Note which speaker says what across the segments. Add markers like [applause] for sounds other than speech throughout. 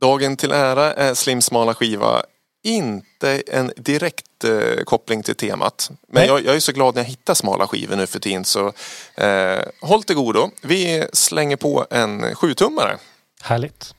Speaker 1: Dagen till ära är Slim smala skiva inte en direkt eh, koppling till temat. Men jag, jag, är så glad när jag hittar smala skivor nu för tiden så eh, håll till godo. Vi slänger på en sjutummare.
Speaker 2: Härligt.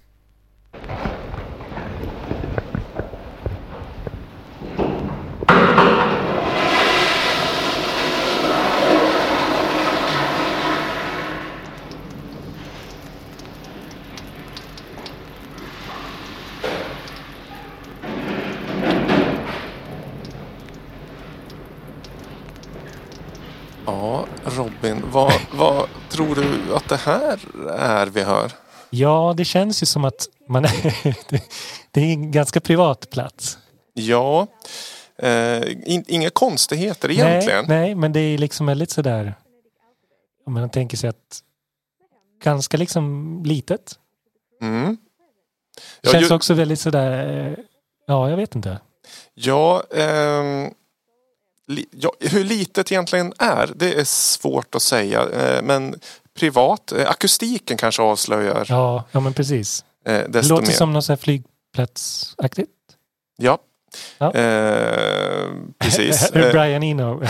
Speaker 1: Ja, Robin, vad, vad tror du att det här är vi hör?
Speaker 2: Ja, det känns ju som att man är, [laughs] det är en ganska privat plats.
Speaker 1: Ja, eh, in, inga konstigheter egentligen.
Speaker 2: Nej, nej, men det är liksom väldigt sådär, om man tänker sig att ganska liksom litet.
Speaker 1: Mm.
Speaker 2: Ja, känns
Speaker 1: ju,
Speaker 2: också väldigt sådär, eh, ja jag vet inte.
Speaker 1: Ja, li, ja, hur litet egentligen är, det är svårt att säga. Eh, men privat, eh, akustiken kanske avslöjar
Speaker 2: Ja, ja men precis.
Speaker 1: eh,
Speaker 2: Det låter
Speaker 1: mer.
Speaker 2: som något flygplatsaktigt.
Speaker 1: Ja.
Speaker 2: Ja.
Speaker 1: Eh, precis. [laughs]
Speaker 2: Brian Eno. [laughs]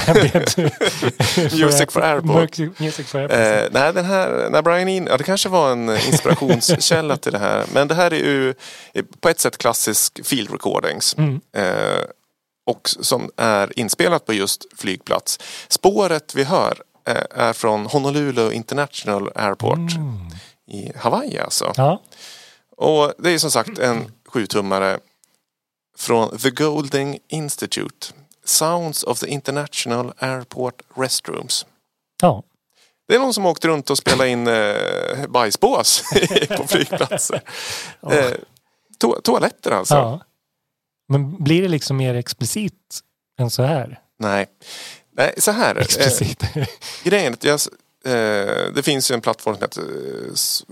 Speaker 1: Music for Airport.
Speaker 2: Music for Airport.
Speaker 1: Eh, nej, den här, när Brian In, ja, det kanske var en inspirationskälla [laughs] till det här. Men det här är ju på ett sätt klassisk field recordings.
Speaker 2: Mm.
Speaker 1: Eh, och som är inspelat på just flygplats. Spåret vi hör eh, är från Honolulu International Airport
Speaker 2: Mm.
Speaker 1: i Hawaii alltså.
Speaker 2: Ja,
Speaker 1: Och det är som sagt en sjutummare från The Golding Institute. Sounds of the International Airport Restrooms.
Speaker 2: ja.
Speaker 1: Det är någon som åkt runt och spelat in eh, bajsbås [laughs] på flygplatser. Eh, to toaletter alltså?
Speaker 2: ja. Men blir det liksom mer explicit än så här?
Speaker 1: Nej. Nej, så här. Eh,
Speaker 2: Explicit. [laughs]
Speaker 1: grejen är att jag, eh, det finns ju en plattform som heter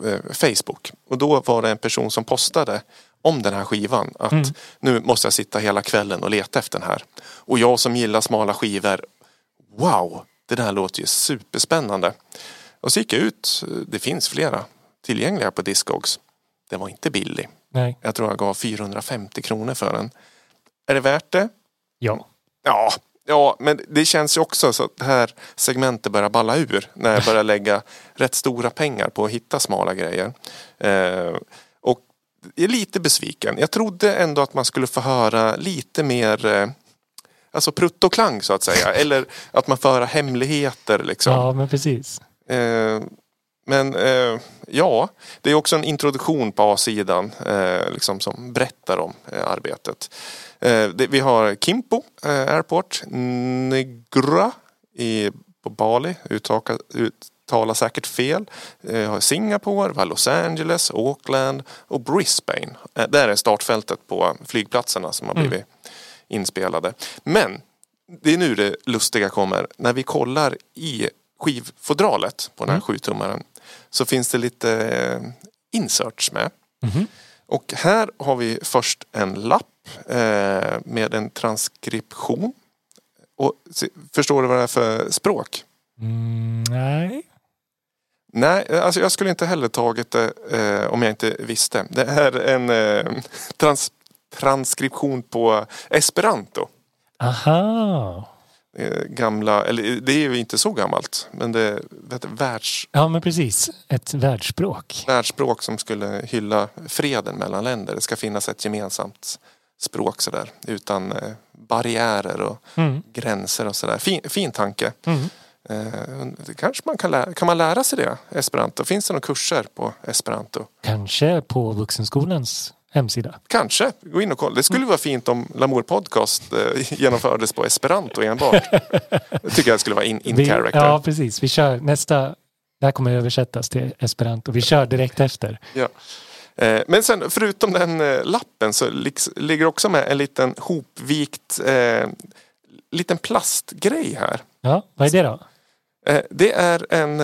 Speaker 1: eh, eh, Facebook. Och då var det en person som postade om den här skivan. Att
Speaker 2: Mm.
Speaker 1: nu måste jag sitta hela kvällen och leta efter den här. Och jag som gillar smala skivor. Wow, det där låter ju superspännande. Och så gick jag ut. Det finns flera tillgängliga på Discogs. Den var inte billig.
Speaker 2: Nej.
Speaker 1: Jag tror jag gav 450 kronor för den. Är det värt det?
Speaker 2: Ja.
Speaker 1: Ja, ja, men det känns ju också så att det här segmentet börjar balla ur när jag börjar lägga [laughs] rätt stora pengar på att hitta smala grejer. Eh, och jag är lite besviken. Jag trodde ändå att man skulle få höra lite mer eh, Alltså prutt och klang så att säga. [laughs] Eller att man får höra hemligheter liksom.
Speaker 2: ja, men precis.
Speaker 1: Eh, men eh, ja, det är också en introduktion på A-sidan eh, liksom som berättar om eh, arbetet. Eh, det, vi har Kimpo eh, Airport, Negra i, på Bali, uttaka, uttalar säkert fel. Eh, vi har Singapore, vi har Los Angeles, Auckland och Brisbane. Där är startfältet på flygplatserna som har
Speaker 2: Mm.
Speaker 1: blivit inspelade. Men det är nu det lustiga kommer. När vi kollar i skivfodralet på den här
Speaker 2: Mm.
Speaker 1: sjutummaren så finns det lite eh, inserts med.
Speaker 2: Mhm.
Speaker 1: Och här har vi först en lapp eh, med en transkription. Och förstår du vad det är för språk?
Speaker 2: Mm, nej.
Speaker 1: Nej, alltså jag skulle inte heller tagit det eh, om jag inte visste. Det är en eh, trans transkription på esperanto.
Speaker 2: Aha.
Speaker 1: Eh, gamla, eller det är ju inte så gammalt, men det är vet världs,
Speaker 2: Ja, men precis. Ett världsspråk.
Speaker 1: världsspråk som skulle hylla freden mellan länder. Det ska finnas ett gemensamt språk sådär utan eh, barriärer och
Speaker 2: Mm.
Speaker 1: gränser och sådär. Fin, fin tanke.
Speaker 2: Mm.
Speaker 1: Eh, kanske man kan, lära, kan man lära sig det? Esperanto? Finns det några kurser på esperanto?
Speaker 2: Kanske på Vuxenskolans hemsida.
Speaker 1: Kanske, gå in och kolla. Det skulle vara fint om Lamour Podcast eh, [laughs] genomfördes på esperanto enbart. Det tycker jag skulle vara in, in
Speaker 2: Vi,
Speaker 1: character.
Speaker 2: ja, precis. Vi kör nästa. Det här kommer översättas till esperanto. Vi kör direkt efter.
Speaker 1: Ja. Eh, Men sen förutom den eh, lappen så ligger också med en liten hopvikt eh, liten plastgrej här.
Speaker 2: Ja, vad är det då?
Speaker 1: Det är en,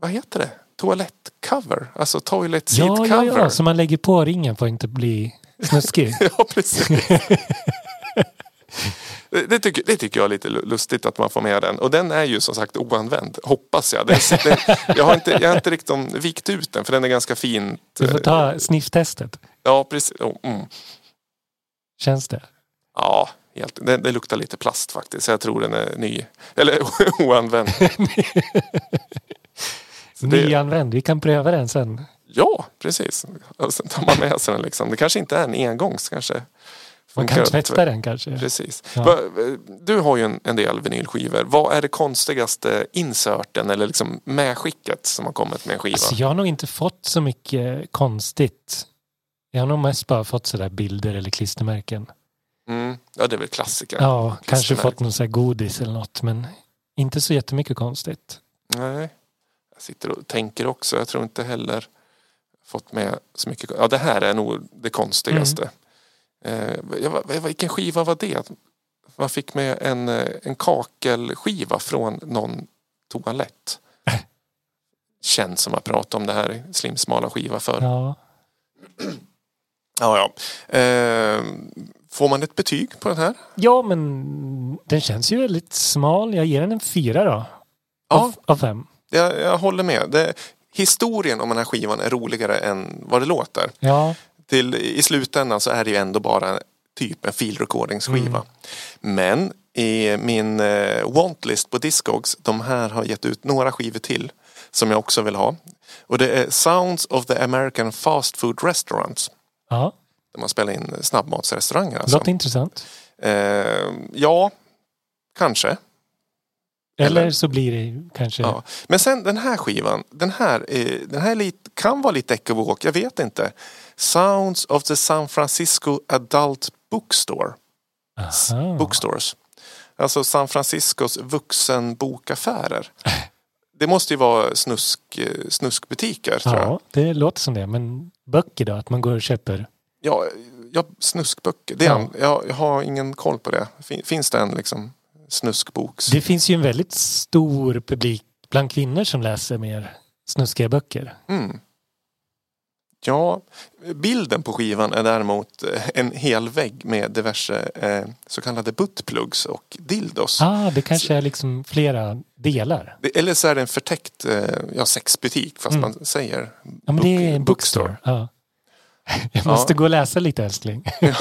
Speaker 1: vad heter det? Toalettcover, alltså toilet seat
Speaker 2: Ja, ja,
Speaker 1: cover.
Speaker 2: ja, så man lägger på ringen för att inte bli snuskig. [laughs]
Speaker 1: Ja, precis. Det, tycker, det tycker jag är lite lustigt att man får med den. Och den är ju som sagt oanvänd, hoppas jag. Den, den, jag, har inte, jag har inte riktigt vikt ut den för den är ganska fint.
Speaker 2: Du får ta snifftestet.
Speaker 1: Ja, precis. Oh, mm.
Speaker 2: Känns det?
Speaker 1: Ja, helt, det, det, luktar lite plast faktiskt. Jag tror den är ny. Eller [laughs] oanvänd. [laughs]
Speaker 2: Nyanvänd, vi kan pröva den sen.
Speaker 1: Ja, precis. Och sen tar man med sig den liksom. Det kanske inte är en engångs kanske.
Speaker 2: Man kan tvätta den kanske.
Speaker 1: Precis. Ja. Du har ju en, en, del vinylskivor. Vad är det konstigaste inserten eller liksom medskicket som har kommit med en skiva?
Speaker 2: Alltså jag har nog inte fått så mycket konstigt. Jag har nog mest bara fått sådär bilder eller klistermärken.
Speaker 1: Mm. Ja, det är väl klassiker.
Speaker 2: Ja, kanske fått någon sån godis eller något men inte så jättemycket konstigt.
Speaker 1: Nej. Sitter och tänker också. Jag tror inte heller fått med så mycket. Ja, det här är nog det konstigaste. Mm. Eh, vilken skiva var det? Man fick med en, eh, en kakelskiva från någon toalett. Känns som att prata om det här slimsmala skiva för.
Speaker 2: Ja.
Speaker 1: ja, ja. Eh, får man ett betyg på den här?
Speaker 2: Ja, men den känns ju väldigt smal. Jag ger den en fyra då.
Speaker 1: Ja.
Speaker 2: Av, av fem.
Speaker 1: Jag, jag håller med. Det, historien om den här skivan är roligare än vad det låter.
Speaker 2: Ja.
Speaker 1: Till, I slutändan så är det ju ändå bara typ en filrecordingsskiva. Mm. Men i min eh, wantlist på Discogs, de här har gett ut några skivor till som jag också vill ha. Och det är Sounds of the American Fast Food Restaurants.
Speaker 2: Ja.
Speaker 1: Där man spelar in snabbmatsrestauranger. Alltså.
Speaker 2: Låter intressant.
Speaker 1: Eh, ja, kanske.
Speaker 2: Eller, Eller så blir det kanske... Ja.
Speaker 1: Men sen den här skivan, den här, den här lite, kan vara lite ekivok, jag vet inte. Sounds of the San Francisco Adult Bookstore.
Speaker 2: Aha.
Speaker 1: Bookstores. Alltså San Franciscos vuxenbokaffärer. Det måste ju vara snusk, snuskbutiker tror
Speaker 2: ja,
Speaker 1: jag.
Speaker 2: det låter som det. Men böcker då? Att man går och köper?
Speaker 1: Ja, ja snuskböcker. Det är ja. jag, jag har ingen koll på det. Finns det en liksom snuskboks.
Speaker 2: Det finns ju en väldigt stor publik bland kvinnor som läser mer snuskiga böcker.
Speaker 1: Mm. Ja, bilden på skivan är däremot eh, en hel vägg med diverse eh, så kallade buttplugs och dildos.
Speaker 2: Ah, det kanske är liksom flera delar.
Speaker 1: Eller så är det en förtäckt eh, ja, sexbutik fast mm. man säger
Speaker 2: Ja, men det är en bookstore. bookstore. Ja. [laughs] Jag måste ja. gå och läsa lite älskling. [laughs]
Speaker 1: ja,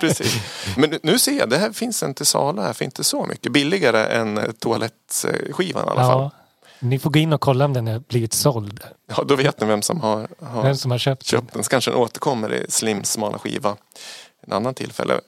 Speaker 1: precis. Men nu ser jag, det här finns en till Sala här för inte så mycket. Billigare än eh, toalettskivan i alla ja. fall.
Speaker 2: Ni får gå in och kolla om den har blivit såld.
Speaker 1: Ja, då vet ni vem som har,
Speaker 2: har, vem som har köpt,
Speaker 1: köpt den. Så kanske den återkommer i Slims smala skiva en annan tillfälle.